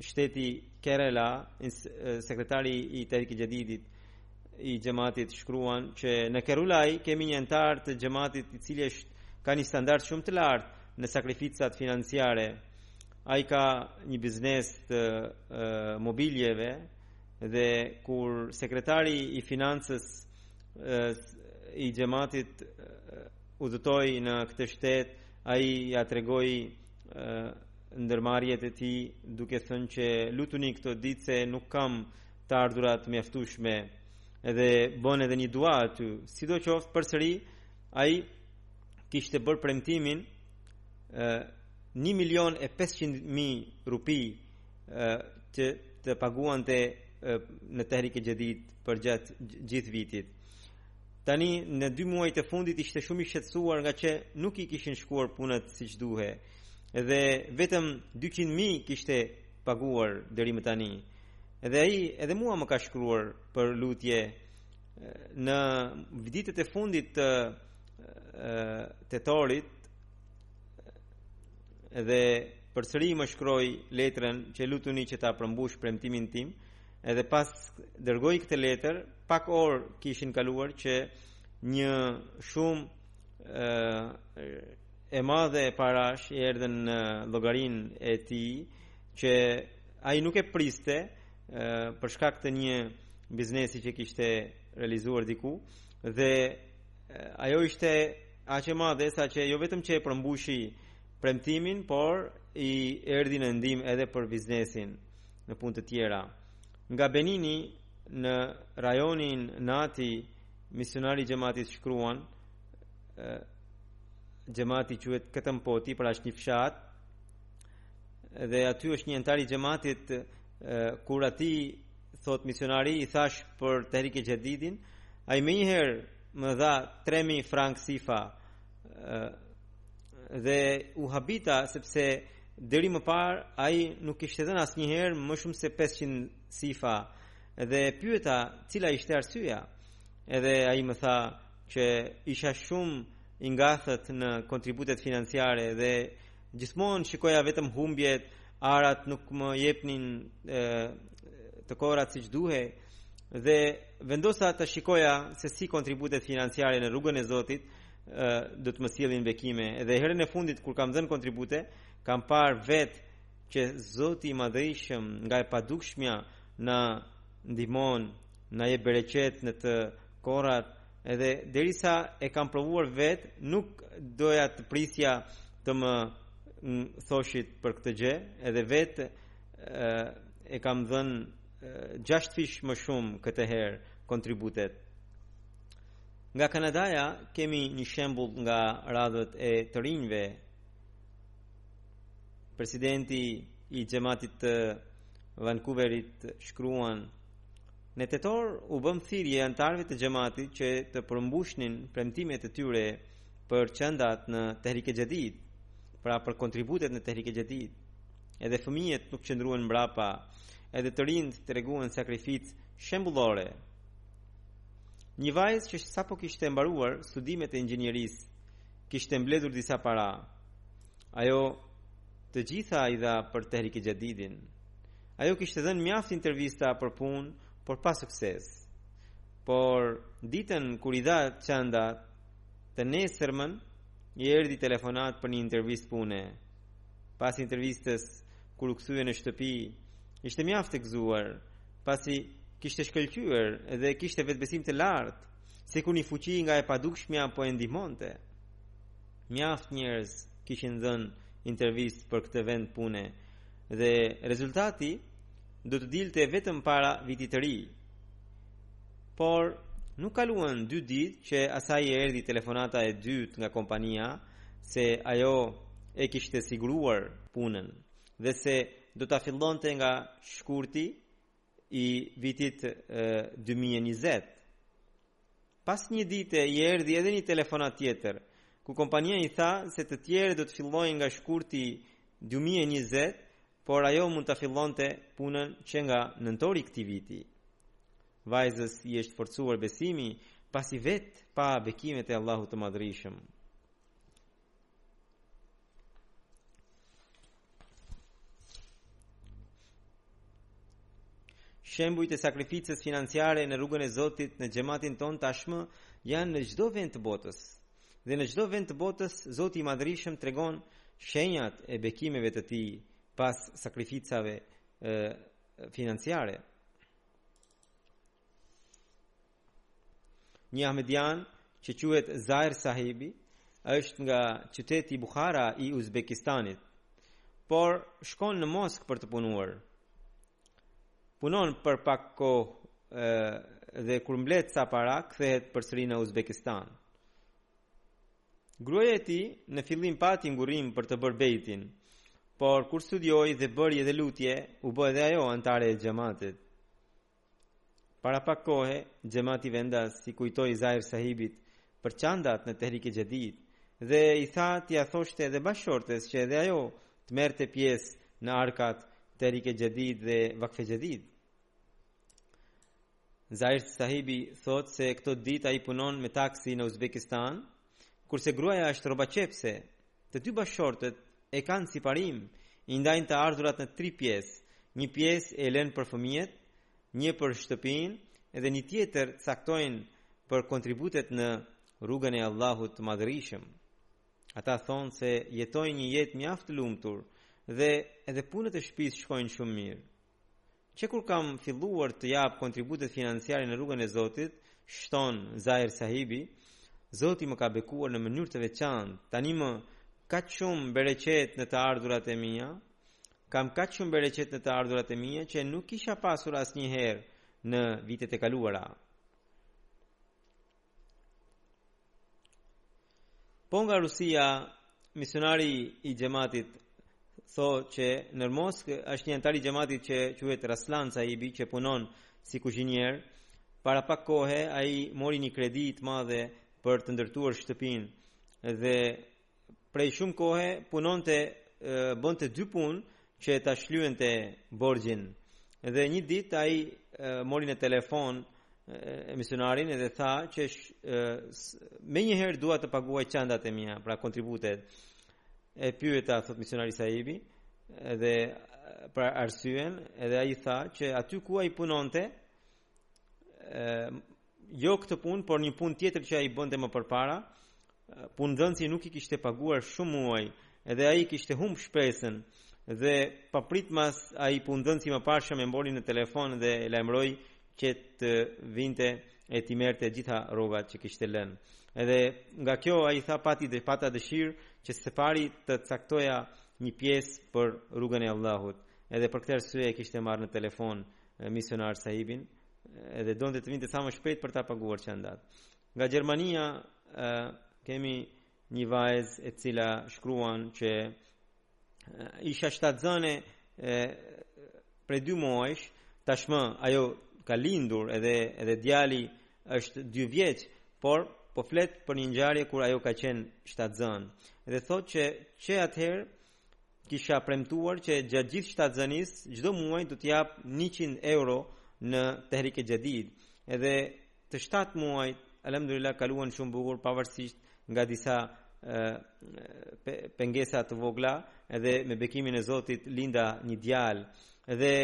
shteti Kerala sekretari i Tehrik Jadidit i xhamatit shkruan që në Kerulaj kemi një anëtar të xhamatit i cili është ka një standard shumë të lartë në sakrificat financiare ai ka një biznes të uh, mobiljeve Dhe kur sekretari i financës i xhamatit udhëtoi në këtë shtet, ai ia tregoi ndërmarrjet e tij duke thënë që lutuni këto ditë se nuk kam të ardhura të mjaftueshme dhe bën edhe një dua aty. Sidoqoftë përsëri ai kishte bërë premtimin 1 milion e 500 mijë rupi që të paguante në Tehrik e Xhedid përgjatë gjithë vitit. Tani, në dy muajt e fundit ishte shumë i shqetësuar ngaqë nuk i kishin shkuar punët siç duhej dhe vetëm 200.000 kishte paguar deri më tani. Edhe ai edhe mua më ka shkruar për lutje në ditët e fundit të tetorit Edhe përsëri më shkroi letrën që lutuni që ta përmbush premtimin tim. Edhe pasi dërgoi këtë letër, pak orë kishin kaluar që një shumë e madhe parash i erdhen në llogarinë e tij që ai nuk e priste për shkak të një biznesi që kishte realizuar diku dhe ajo ishte aq e madhe saqë jo vetëm që e përmbushi premtimin, por i erdhi në ndihmë edhe për biznesin në punë të tjera. Nga Benini në rajonin Nati, misionari i xhamatit shkruan xhamati quhet Këtëmpoti, pra është një fshat dhe aty është një anëtar i xhamatit kur atij thotë misionari i thashë për Tehrik e Jadidin, ai menjëherë Më dha 3000 frank sifa dhe u habita sepse deri më parë ai nuk kishte dhënë asnjëherë më shumë se 500 sifa dhe pyeta cila ishte arsyeja. Edhe ai më tha që isha shumë i ngathët në kontributet financiare dhe gjithmonë shikoja vetëm humbjet, arat nuk më jepnin e, të korrat siç duhej. Dhe vendosa të shikoja se si kontributet financiare në rrugën e Zotit do të më sjellin bekime. Dhe herën e fundit kur kam dhënë kontribute, kam parë vetë që Zoti i Madhërishëm nga e padukshmja na ndihmon, na jep bereqet në të korrat edhe derisa e kam provuar vetë, nuk doja të prisja të më thoshit për këtë gjë, edhe vetë e kam dhënë gjashtëfish më shumë këtë herë kontributet. Nga Kanadaja kemi një shembull nga radhët e të rinjve. Presidenti i xhamatit të Vancouverit shkruan Në tetor u bëmë thirrje anëtarëve të xhamatit që të përmbushnin premtimet e tyre për çandat në Tehrike Xhedid, pra për kontributet në Tehrike Xhedid. Edhe fëmijët nuk qëndruan mbrapa, edhe të rinjtë treguan sakrificë shembullore. Një vajzë që sapo kishte mbaruar studimet e inxhinierisë, kishte mbledhur disa para. Ajo të gjitha i dha për Tehrike Xhedidin. Ajo kishte dhënë mjaft intervista për punë, por pa sukses. Por ditën kur i dha çanda të nesërmën, i erdhi telefonatë për një intervistë pune. Pas intervistës, kur u kthye në shtëpi, ishte mjaft e gëzuar, pasi kishte shkëlqyer dhe kishte vetëbesim të lartë, sikur një fuqi nga e padukshmja po e ndihmonte. Mjaft njerëz kishin dhënë intervistë për këtë vend pune dhe rezultati do të dilte vetëm para vitit të ri. Por nuk kaluan 2 ditë që asaj i erdhi telefonata e dytë nga kompania, se ajo e kishte siguruar punën dhe se do ta fillonte nga shkurti i vitit e, 2020. Pas një dite i erdhi edhe një telefonatë tjetër, ku kompania i tha se të tjerë do të fillojnë nga shkurti 2020, por ajo mund ta fillonte punën që nga nëntori këtij viti. Vajzës i është forcuar besimi, pasi vetë pa bekimet e Allahut të Madhërishëm. Shembujt e sakrificës financiare në rrugën e Zotit në xhamatin tonë tashmë janë në çdo vend të botës. Dhe në çdo vend të botës Zoti i Madhërishëm tregon shenjat e bekimeve të tij pas sakrificave e, financiare. Një ahmedian që quhet Zair Sahibi është nga qyteti Bukhara i Uzbekistanit, por shkon në Moskë për të punuar. Punon për pak kohë dhe kur mbledh ca para kthehet përsëri në Uzbekistan. Gruaja e tij në fillim pati ngurrim për të bërë bejtin, por kur studioi dhe bëri edhe lutje, u bë edhe ajo anëtare e xhamatit. Para pak kohe, xhamati vendas i kujtoi Zair Sahibit për çandat në Tehrik e Jadid dhe i tha t'ia thoshte edhe bashkëshortes që edhe ajo të merrte pjesë në arkat Tehrik e Jadid dhe Vakfe Jadid. Zair Sahibi thotë se këto ditë ai punon me taksi në Uzbekistan, kurse gruaja është rrobaqepëse. Të dy bashkëshortët e kanë si parim, i ndajnë të ardhurat në tri pjesë, një pjesë e lënë për fëmijët, një për shtëpinë dhe një tjetër caktojnë për kontributet në rrugën e Allahut të Madhërishëm. Ata thonë se jetojnë një jetë mjaft të lumtur dhe edhe punët e shpisë shkojnë shumë mirë. Që kur kam filluar të jap kontributet financiare në rrugën e Zotit, shton Zair Sahibi, Zoti më ka bekuar në mënyrë të veçantë. Tani më ka shumë bereqet në të ardhurat e mia, kam kaq shumë bereqet në të ardhurat e mia që nuk kisha pasur asnjëherë në vitet e kaluara. Po nga Rusia, misionari i xhematit thotë që në Moskë është një anëtar i xhematit që quhet Raslan Sahibi që punon si kuzhinier. Para pak kohe ai mori një kredi të madhe për të ndërtuar shtëpinë dhe prej shumë kohe punonte bënte dy punë që ta shlyente borxhin. Dhe një ditë ai mori në telefon misionarin dhe tha që menjëherë dua të paguaj çandat e mia, pra kontributet. E pyeta thotë misionari Sahibi dhe për arsyen, edhe ai tha që aty ku ai punonte, jo këtë punë, por një punë tjetër që ai bënte më përpara. Punëdhënësi nuk i kishte paguar shumë muaj, edhe ai kishte humb shpresën dhe papritmas ai punëdhënësi i mëparshëm e mori në telefon dhe e lajmëroi që të vinte e t'i merrte gjitha rrogat që kishte lënë. Edhe nga kjo ai tha pati dhe pata dëshirë që së pari të caktoja një pjesë për rrugën e Allahut. Edhe për këtë arsye e kishte marrë në telefon misionar Saibin edhe donte të vinte sa më shpejt për ta paguar çandat. Nga Gjermania kemi një vajzë e cila shkruan që isha shtatzënë prej dy muajsh, tashmë ajo ka lindur edhe edhe djali është dy vjeç, por po flet për një ngjarje kur ajo ka qenë shtatzënë. Dhe thotë që që atëherë Kisha premtuar që gjatë gjithë shtatzënisë çdo muaj do të jap 100 euro në Tehrik e Xhadid. Edhe të shtatë muajt, alhamdulillah kaluan shumë bukur pavarësisht nga disa pengesa të vogla edhe me bekimin e Zotit linda një djalë dhe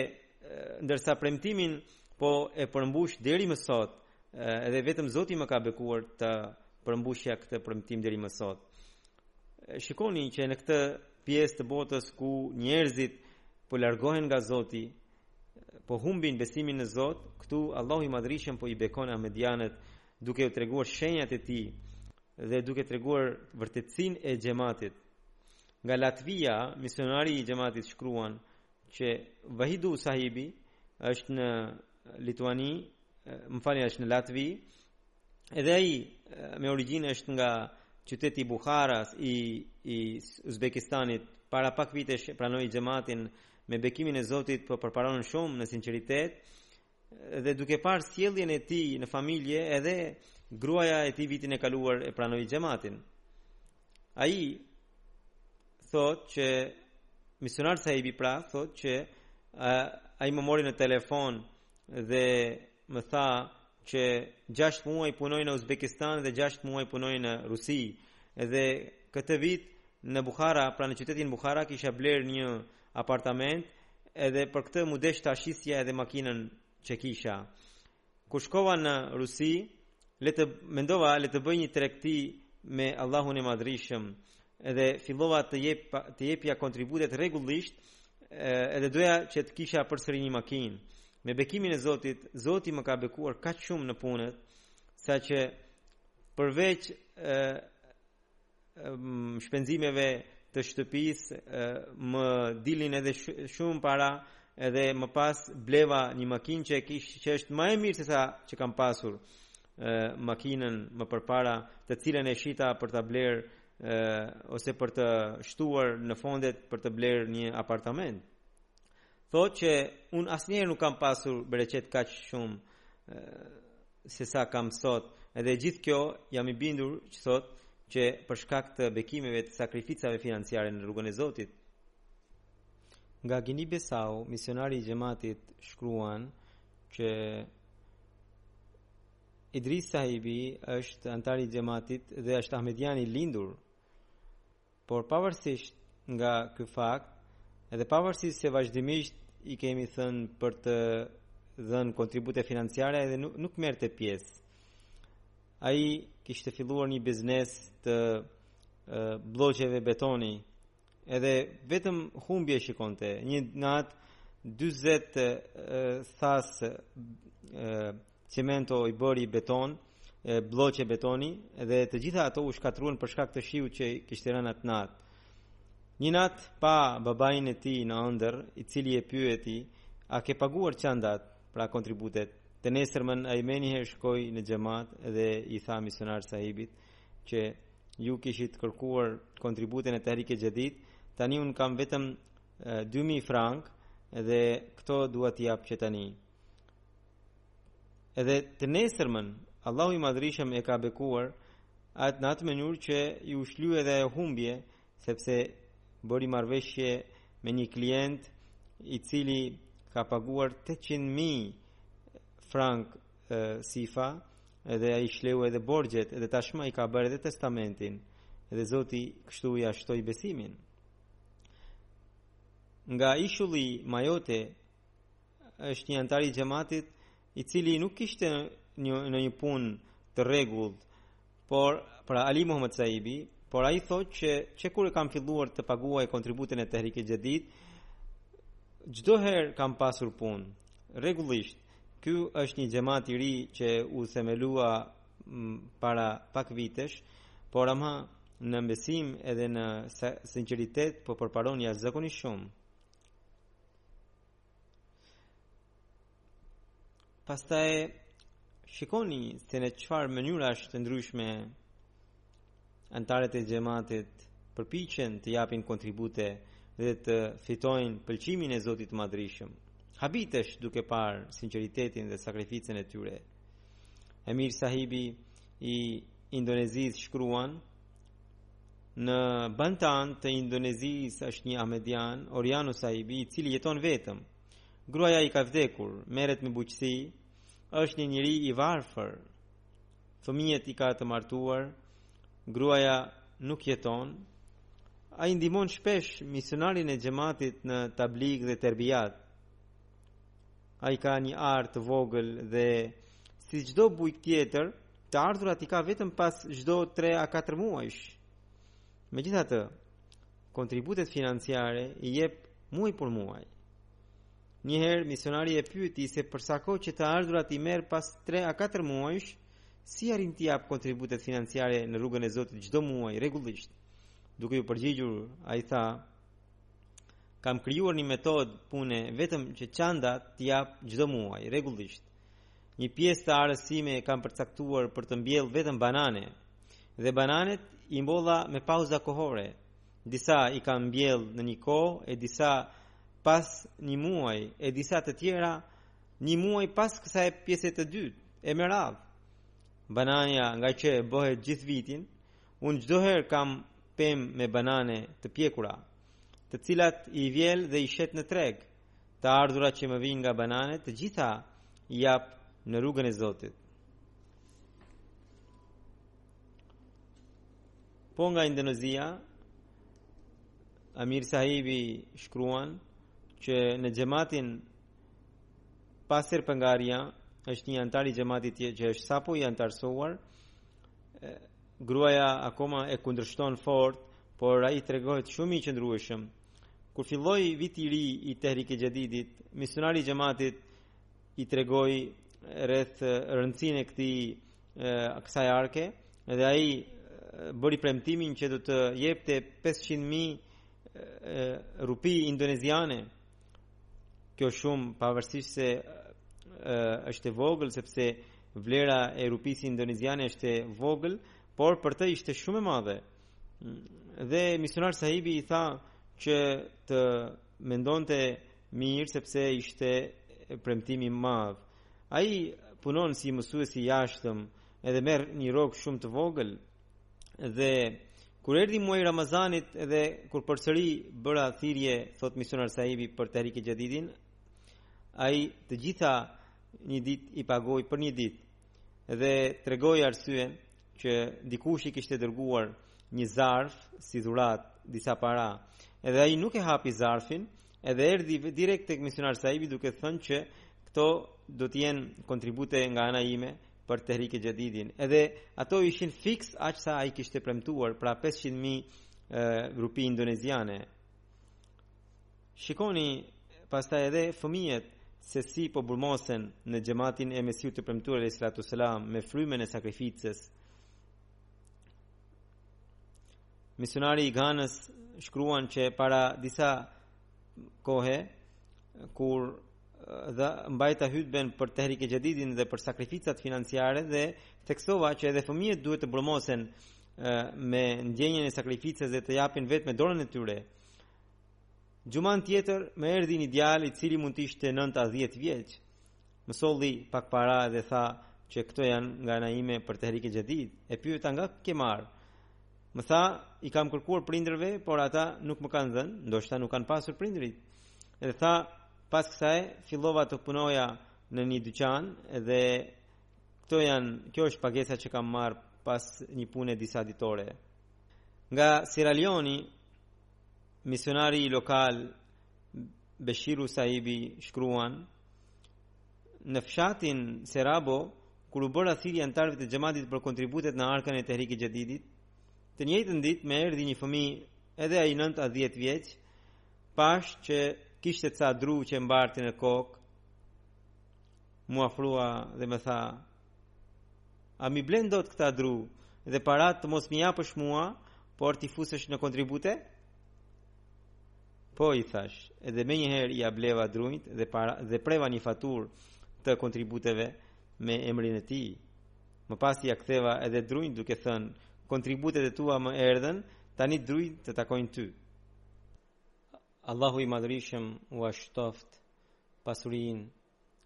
ndërsa premtimin po e përmbush deri më sot edhe vetëm Zoti më ka bekuar të përmbushja këtë premtim deri më sot Shikoni që në këtë pjesë të botës ku njerëzit po largohen nga Zoti, po humbin besimin në Zot, këtu Allahu i Madhrishëm po i bekon ahmedianët duke u treguar shenjat e tij dhe duke treguar vërtetësinë e xhamatit. Nga Latvia, misionari i xhamatit shkruan që Vahidu Sahibi është në Lituani, më falni është në Latvi. Edhe ai me origjinë është nga qyteti i Buharas i i Uzbekistanit. Para pak vitesh e pranoi xhamatin me bekimin e Zotit, po përparon shumë në sinqeritet dhe duke parë sjelljen e tij në familje edhe gruaja e tij vitin e kaluar e pranoi xhamatin. Ai thotë që misionar Saibi pra thotë që ai më mori në telefon dhe më tha që 6 muaj punoj në Uzbekistan dhe 6 muaj punoj në Rusi dhe këtë vit në Buhara, pra në qytetin Buhara kisha blerë një apartament edhe për këtë m'u desh ta shisja edhe makinën që kisha Kur shkova në Rusi, le të mendova le të bëj një tregti me Allahun e Madhrishëm dhe fillova të jep të jepja kontributet rregullisht edhe doja që të kisha përsëri një makinë me bekimin e Zotit Zoti më ka bekuar kaq shumë në punët saqë përveç shpenzimeve të shtëpisë, më dilin edhe shumë para, edhe më pas bleva një makinë që kish që është më e mirë sesa që kam pasur makinën më përpara, të cilën e shita për ta blerë ose për të shtuar në fondet për të blerë një apartament. Thotë që unë asnjëherë nuk kam pasur bereqet kaq shumë se sa kam sot dhe gjithë kjo jam i bindur që thotë që për shkak të bekimeve të sakrificave financiare në rrugën e Zotit nga Gini Bisau misionari i xhematit shkruan që Idris Sahibi është anëtar i xhematit dhe është ahmedian i lindur Por pavarësisht nga ky fakt, dhe pavarësisht se vazhdimisht i kemi thënë për të dhënë kontribute financiare edhe nuk, nuk merrte pjesë. Ai kishte filluar një biznes të blloqeve betoni. Edhe vetëm humbje shikonte. Një natë 40 thasë Çimento i bëri beton, blloqe betoni dhe të gjitha ato u shkatërruan për shkak të shiut që kishte rënë atë natë. Një natë pa babain e tij në ëndërr, i cili e pyeti, "A ke paguar çandet, pra kontributet?" Të nesërmën ai menjëherë shkoi në xhemat dhe i tha misionar sahibit që ju kishit kërkuar kontributin e Tehrik e Xhedid, tani unë kam vetëm 2000 frank dhe këto dua t'i jap që tani. Edhe të nesërmën, Allahu i madhërishëm e ka bekuar atë në atë mënyrë që iu shlye edhe ajo humbje, sepse bëri marrëveshje me një klient i cili ka paguar 800.000 frank sifa edhe ai shleu edhe borxhet edhe tashmë e ka bërë edhe testamentin edhe Zoti kështu ia shtoi besimin nga ishulli Majote është një anëtar i xhematit i cili nuk kishte një në një punë të rregullt, por pra Ali Muhammad Sahibi, por ai thotë që që kur e kam filluar të paguaj kontributin e Tehrik e Xhedid, çdo herë kam pasur punë rregullisht. Ky është një xhemat i ri që u themelua para pak vitesh, por ama në besim edhe në sinqeritet po përparon jashtëzakonisht shumë. Pastaj shikoni se në çfarë mënyrash të ndryshme anëtarët e xhematit përpiqen të japin kontribute dhe të fitojnë pëlqimin e Zotit të Madhërishëm. Habitesh duke parë sinqeritetin dhe sakrificën e tyre. Emir Sahibi i Indonezisë shkruan Në Bantan të Indonezisë është një Ahmedian, Oriano Sahibi, i cili jeton vetëm. Gruaja i ka vdekur, merret me bujqësi, është një njeri i varfër. Fëmijët i ka të martuar, gruaja nuk jeton. Ai ndihmon shpesh misionarin e xhamatit në tablig dhe terbiat. Ai ka një arë të vogël dhe si çdo bujk tjetër, Të ardhurat i ka vetëm pas çdo 3 a 4 muajsh. Megjithatë, kontributet financiare i jep muaj për muaj. Njëherë misionari e pyeti se për sa kohë që të ardhurat i merr pas 3 a 4 muajsh, si arrin të japë kontributet financiare në rrugën e Zotit çdo muaj rregullisht. Duke iu përgjigjur, ai tha: Kam krijuar një metodë pune vetëm që çandën ta jap çdo muaj rregullisht. Një pjesë të arës sime e kam përcaktuar për të mbjellë vetëm banane. Dhe bananet i mbolla me pauza kohore. Disa i kam mbjellë në një kohë e disa pas një muaj e disa të tjera një muaj pas kësaj pjese të dytë e me radhë. Bananja ngaqë bëhet gjithë vitin, unë çdoherë kam pemë me banane të pjekura, të cilat i vjel dhe i shes në treg, Të ardhurat që më vijnë nga banane, të gjitha jap në rrugën e Zotit. Po nga Indonezia, Amir Sahibi shkruan që në xhematin Pasir Pëngarja është një anëtar i xhematit, që është sapo i anëtarësuar, gruaja akoma e kundërshton fort, por ai tregohet shumë i qëndrueshëm. Kur filloi viti i ri i Tehrik e Xhadidit, misionari i xhamatit i tregoi rreth rëndësinë e këtij kësaj arke dhe ai bëri premtimin që do të jepte 500.000 rupi indoneziane. Kjo shumë pavarësisht se është e vogël sepse vlera e rupisë indoneziane është e vogël, por për të ishte shumë e madhe. Dhe misionar sahibi i tha që të mendonte mirë sepse ishte premtim i madh. Ai punon si mësues i jashtëm, edhe merr një rrogë shumë të vogël dhe kur erdhi muaji i Ramazanit dhe kur përsëri bëra thirrje, thotë misionar sahibi për Tehrik e Xhadidin, ai të gjitha një ditë i pagoi për një ditë. dhe tregoi arsyen që dikush i kishte dërguar një zarf si dhuratë disa para edhe ai nuk e hapi zarfin edhe erdhi direkt tek misionar Sahibi duke thënë që këto do të jenë kontribute nga ana ime për Tehrik e Xhedidin edhe ato ishin fiks aq sa ai kishte premtuar pra 500000 rupi indoneziane Shikoni pastaj edhe fëmijët se si po brumosen në xhematin e Mesihut të Premtuar alejhi salatu ves-selam me frymën e sakrificës. Misionari i Ganës shkruan që para disa kohe kur e mbajta hytben për Tehrik e Xhedidin dhe për sakrificat financiare dhe theksova që edhe fëmijët duhet të brumosen me ndjenjën e sakrificës dhe të japin vetë me dorën e tyre. Xhumanë tjetër më erdhi një djalë i cili mund të ishte 9 a 10 vjeç. Më solli pak para dhe tha që këto janë nga ana ime për Tehrik e Xhedid. E pyeta nga i ke marrë? Më tha, i kam kërkuar prindërve, por ata nuk më kanë dhënë, ndoshta nuk kanë pasur prindërit. Dhe tha, pas kësaj fillova të punoja në një dyqan dhe këto janë, kjo është pagesa që kam marrë pas një pune disa ditore. Nga Sierra Leone Misionari lokal Beshiru Sahibi shkruan në fshatin Serabo kur u bëra thirrje anëtarëve të xhematit për kontributet në arkën e Tehrik e Xhedidit, të njëjtën ditë më erdhi një fëmijë, edhe ai 9 a 10 vjeç, pashë që kishte ca dru që mbarte në kokë, m'u afrua dhe më tha, A m'i blen dot këta dru dhe paratë të mos m'i japësh mua, por t'i fusësh në kontribute? Po i thashë, edhe menjëherë ia bleva drutë dhe, para, dhe preva një faturë të kontributeve me emrin e tij. Më pas ia ktheva edhe drutë duke thënë, kontributet e tua më erdhën, tani drutë të takojnë ty. Allahu i madhërishëm ua shtoftë pasurinë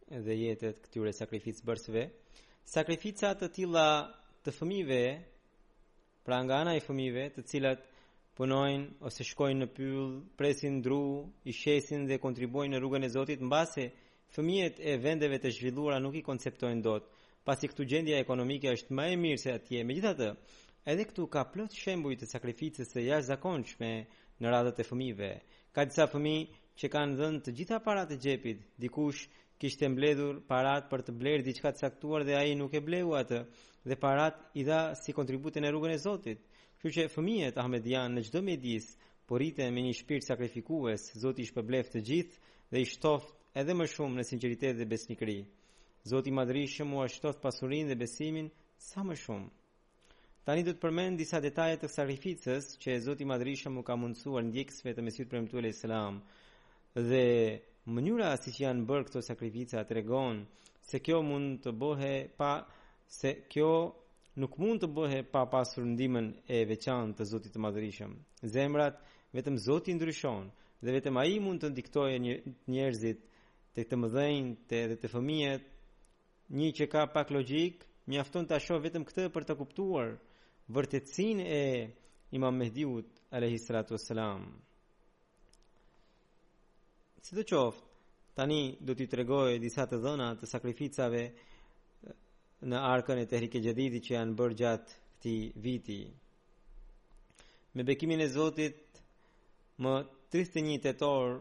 dhe jetët këtyre sakrificëbërësve. Sakrifica të tilla të fëmijëve, pra nga ana e fëmijëve, të cilat punojnë ose shkojnë në pyll, presin dru, i shesin dhe kontribuojnë në rrugën e Zotit, mbase fëmijët e vendeve të zhvilluara nuk i konceptojnë dot. pasi këtu gjendja ekonomike është më e mirë se atje. Megjithatë, edhe këtu ka plot shembuj të sakrificës së jashtëzakonshme në radhët e fëmijëve. Ka disa fëmijë që kanë dhënë të gjitha paratë e xhepit. Dikush kishte mbledhur paratë për të blerë diçka të caktuar dhe ai nuk e bleu atë dhe paratë i dha si kontribut në rrugën e Zotit. Kështu që fëmijët ahmedianë në çdo mjedis po rriten me një shpirt sakrifikues, Zoti i shpërbleftë të gjithë dhe i shtoftë edhe më shumë në sinqeritet dhe besnikëri. Zoti i Madhërishëm ua shtoftë pasurinë dhe besimin sa më shumë. Tani do të përmend disa detaje të sakrificës që Zoti i Madhërishëm u ka mundësuar ndjekësve të Mesihut të Premtuar alayhis salam. Dhe mënyra siç janë bërë këto sakrifica tregon se kjo mund të bëhe pa se kjo nuk mund të bëhe pa pasur ndihmën e veçantë të Zotit të Madhërishëm. Zemrat vetëm Zoti i ndryshon dhe vetëm ai mund të diktojë njerëzit tek të mëdhenjtë edhe te fëmijët, një që ka pak logjikë, mjafton ta shohë vetëm këtë për të kuptuar vërtetësinë e Imam Mehdiut alayhi salatu wassalam. Sido qoftë, tani do t'ju tregoj disa të dhëna të sakrificave në arkën e Tehrike Xhedidit që janë bërë gjatë këtij viti. Me bekimin e Zotit, më 31 tetor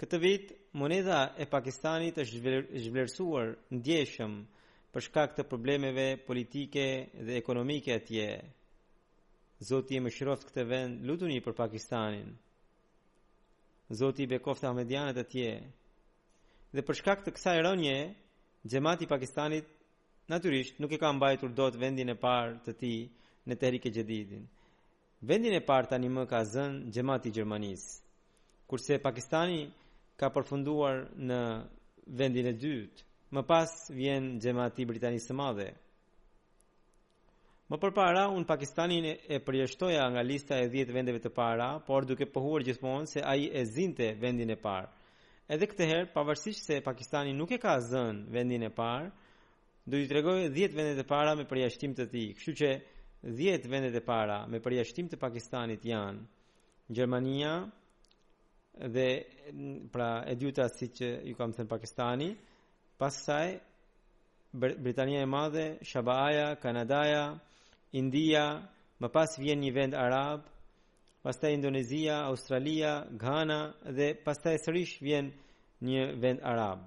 Këtë vit, monedha e Pakistanit është zhvlerësuar ndjeshëm për shkak të problemeve politike dhe ekonomike atje. Zoti e mëshiroftë këtë vend, lutuni për Pakistanin. Zoti i bekoftë ahmedianët atje. Dhe për shkak të kësaj rënie, xhamati i Pakistanit natyrisht nuk e ka mbajtur dot vendin e parë të tij në Tehrike Xhedidin. Vendin e parë tanimë e ka zënë xhamati i Gjermanisë, kurse Pakistani ka përfunduar në vendin e dytë. Më pas vjen xhamati i Britanisë së Madhe. Më përpara unë Pakistanin e përjashtoja nga lista e 10 vendeve të para, por duke pohuar gjithmonë se ai e zinte vendin e parë. Edhe këtë herë, pavarësisht se Pakistani nuk e ka zënë vendin e parë, Do ju tregoj 10 vendet e para me përjashtim të tij. Kështu që 10 vendet e para me përjashtim të Pakistanit janë Gjermania dhe pra e dyta siç ju kam thënë Pakistani, pas saj Britania e Madhe, SHBA-ja, Kanadaja, India, më pas vjen një vend arab, pastaj Indonezia, Australia, Gana dhe pastaj sërish vjen një vend arab.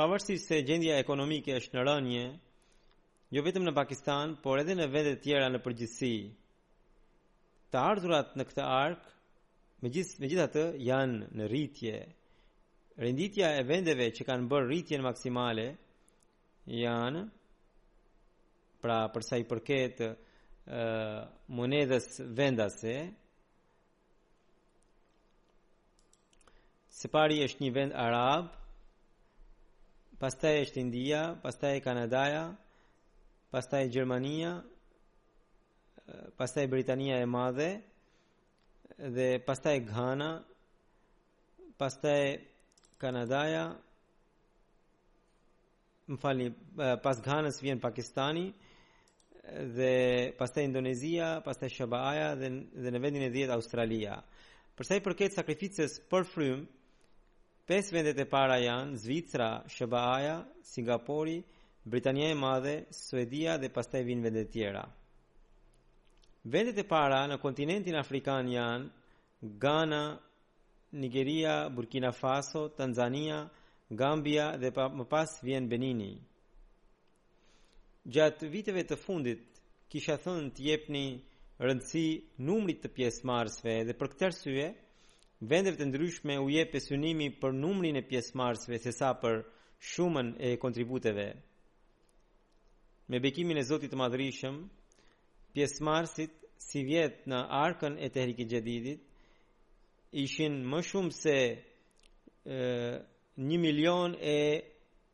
Pavarësisht se gjendja ekonomike është në rënie, jo vetëm në Pakistan, por edhe në vende të tjera në përgjithësi, të ardhurat në këtë arkë, megjithë, megjithatë, janë në rritje. Renditja e vendeve që kanë bërë rritjen maksimale, janë, pra për sa i përket ë, monedhës vendase, Së pari është një vend arab, pastaj është India, pastaj Kanadaja, pastaj Gjermania, pastaj Britania e Madhe dhe pastaj Ghana, pastaj Kanadaja, Më falni, pas Ghanës vjen Pakistani dhe pastaj Indonezia, pastaj SHBA-ja dhe dhe në vendin e 10 Australia. Për sa i përket sakrificës për frymë, pesë vendet e para janë Zvicra, SHBA-ja, Singapori, Britania e Madhe, Suedia dhe pastaj vijnë vendet e tjera. Vendet e para në kontinentin afrikan janë Gana, Nigeria, Burkina Faso, Tanzania, Gambia dhe pa, më pas vjen Benini. Gjatë viteve të fundit kisha thënë të jepni rëndësi numrit të pjesëmarrësve dhe për këtë arsye vendeve të ndryshme u jepet synimi për numrin e pjesëmarrësve sesa për shumën e kontributeve. Me bekimin e Zotit të Madhërishëm, Pjesëmarrësit sivjet në arkën e Tehrik i Xhedidit ishin më shumë se 1 milion e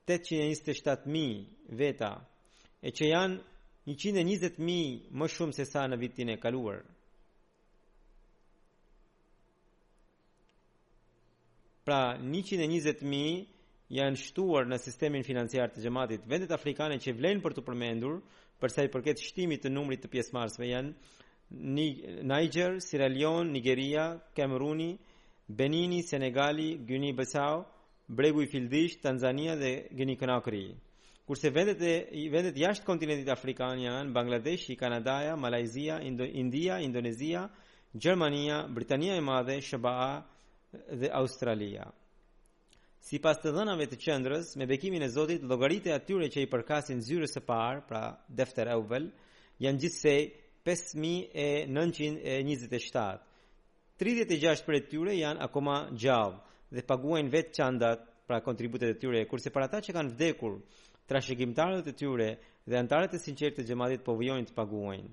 827 mijë veta, e që janë 120 mijë më shumë sesa në vitin e kaluar. Pra, 120.000 janë shtuar në sistemin financiar të xhamatit. Vendet afrikane që vlen për t'u përmendur, për sa i përket shtimit të numrit të pjesëmarrësve janë Niger, Sierra Leone, Nigeria, Kameruni, Benini, Senegali, Guinea Bissau, Bregu i Fildishtë, Tanzania dhe Guinea Conakry. Kurse vendet e vendet jashtë kontinentit afrikan janë Bangladeshi, Kanadaja, Malajzia, Indo, India, Indonezia, Gjermania, Britania e Madhe, SHBA dhe Australia. Sipas të dhënave të qendrës, me bekimin e Zotit, llogaritë e atyre që i përkasin zyrës së parë, pra Defter Awwal, janë gjithsej 5927. 36 prej tyre janë akoma gjallë dhe paguajnë vetë çandat, pra kontributet e tyre, kurse për ata që kanë vdekur, trashëgimtarët e tyre dhe anëtarët e sinqertë të xhamatit po vijojnë të paguajnë.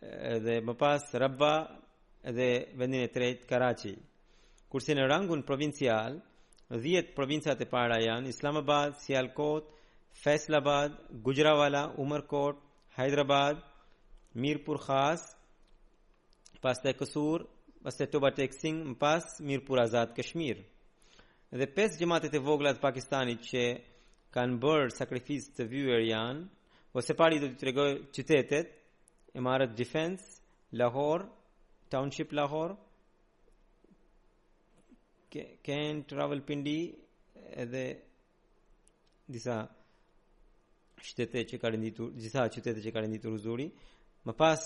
dhe më pas Rabba dhe vendin e tretë Karachi. Kurse në rangun provincial, 10 provincat e para janë Islamabad, Sialkot, Faisalabad, Gujranwala, Umarkot, Hyderabad, Mirpur Khas, pastaj Kasur, pastaj Toba Tek Singh, më pas Mirpur Azad Kashmir. Dhe pesë xhamatet e vogla të Pakistanit që kanë bërë sakrificë të vyer janë, po së pari do t'i tregoj qytetet, Imarat Defense, Lahore, Township Lahore, Cantt Rawalpindi edhe disa shtete që ka renditur, disa qytete që ka renditur Huzuri. Më pas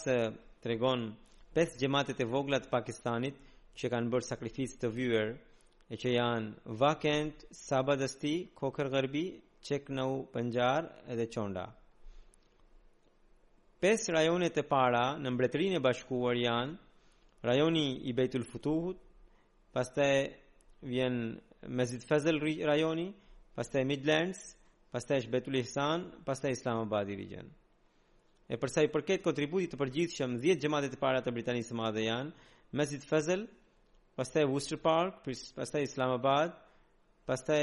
tregon pesë xhamatet e vogla të Pakistanit që kanë bërë sakrificë të vyer, e që janë Wah Cantt, Sabadasti, Khokhar Gharbi, Chak Nau Panyar edhe Chawinda. Pesë rajonet e para në Mbretërinë e Bashkuar janë rajoni i Beitul Futuhut, pastaj vjen Mesjid Fazl rajoni, pastaj Midlands, pastaj është Beitul Ihsan, pastaj Islamabad Region. E përsa i përket kontributit të përgjithshëm, 10 xhamatet e para të Britanisë së Madhe janë Mesjid Fazl, pastaj Worcester Park, pastaj Islamabad, pastaj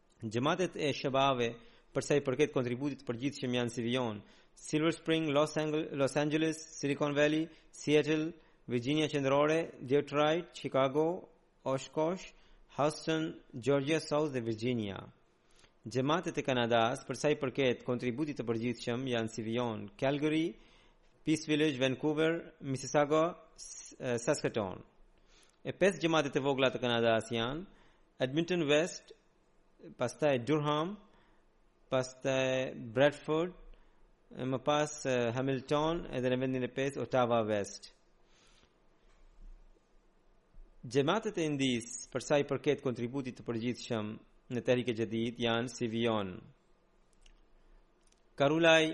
Xhamatet e SHBA-ve për sa i përket kontributit të përgjithshëm janë si vijon: Silver Spring, Los, Angel, Los Angeles, Silicon Valley, Seattle, Virginia Qendrore, Detroit, Chicago, Oshkosh, Houston, Georgia South dhe Virginia. Xhamatet e Kanadasë për sa i përket kontributit të përgjithshëm janë si vijon: Calgary, Peace Village, Vancouver, Mississauga, Saskatoon. E pesë xhamatet e vogla të Kanadasë janë Edmonton West, pastaj Durham, pastaj Bradford, më pas Hamilton edhe në vendin e 5 Ottawa West. Xhamatet e Indisë, për sa i përket kontributit të përgjithshëm në Tehrik-e-Xhedid, janë si vijon. Karulaj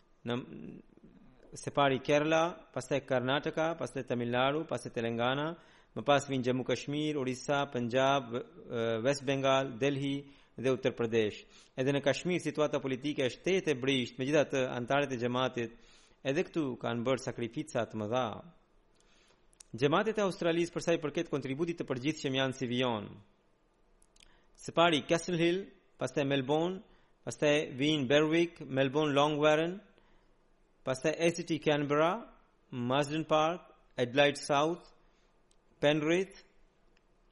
së pari Kerala, pastaj Karnataka, pastaj Tamil Nadu, pastaj Telangana, më pas vjen Jammu Kashmir, Orissa, Punjab, West Bengal, Delhi dhe Uttar Pradesh. Edhe në Kashmir situata politike është tejet e brishtë, megjithatë anëtarët e xhamatit edhe këtu kanë bërë sakrifica të mëdha. Xhamatet e Australisë për sa i përket kontributit të përgjithshëm janë si vijon. Së pari Castle Hill, pastaj Melbourne, pastaj vijnë Berwick, Melbourne Langwarrin, pastaj ACT Canberra, Marsden Park, Adelaide South, Penrith,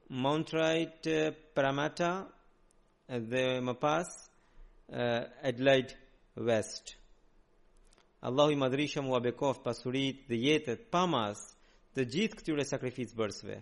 Mount Druitt eh, Parramatta eh, dhe më pas eh, Adelaide West. Allahu i madhërishëm ua bekoftë pasuritë dhe jetët pa masë të gjithë këtyre sakrificëbërësve.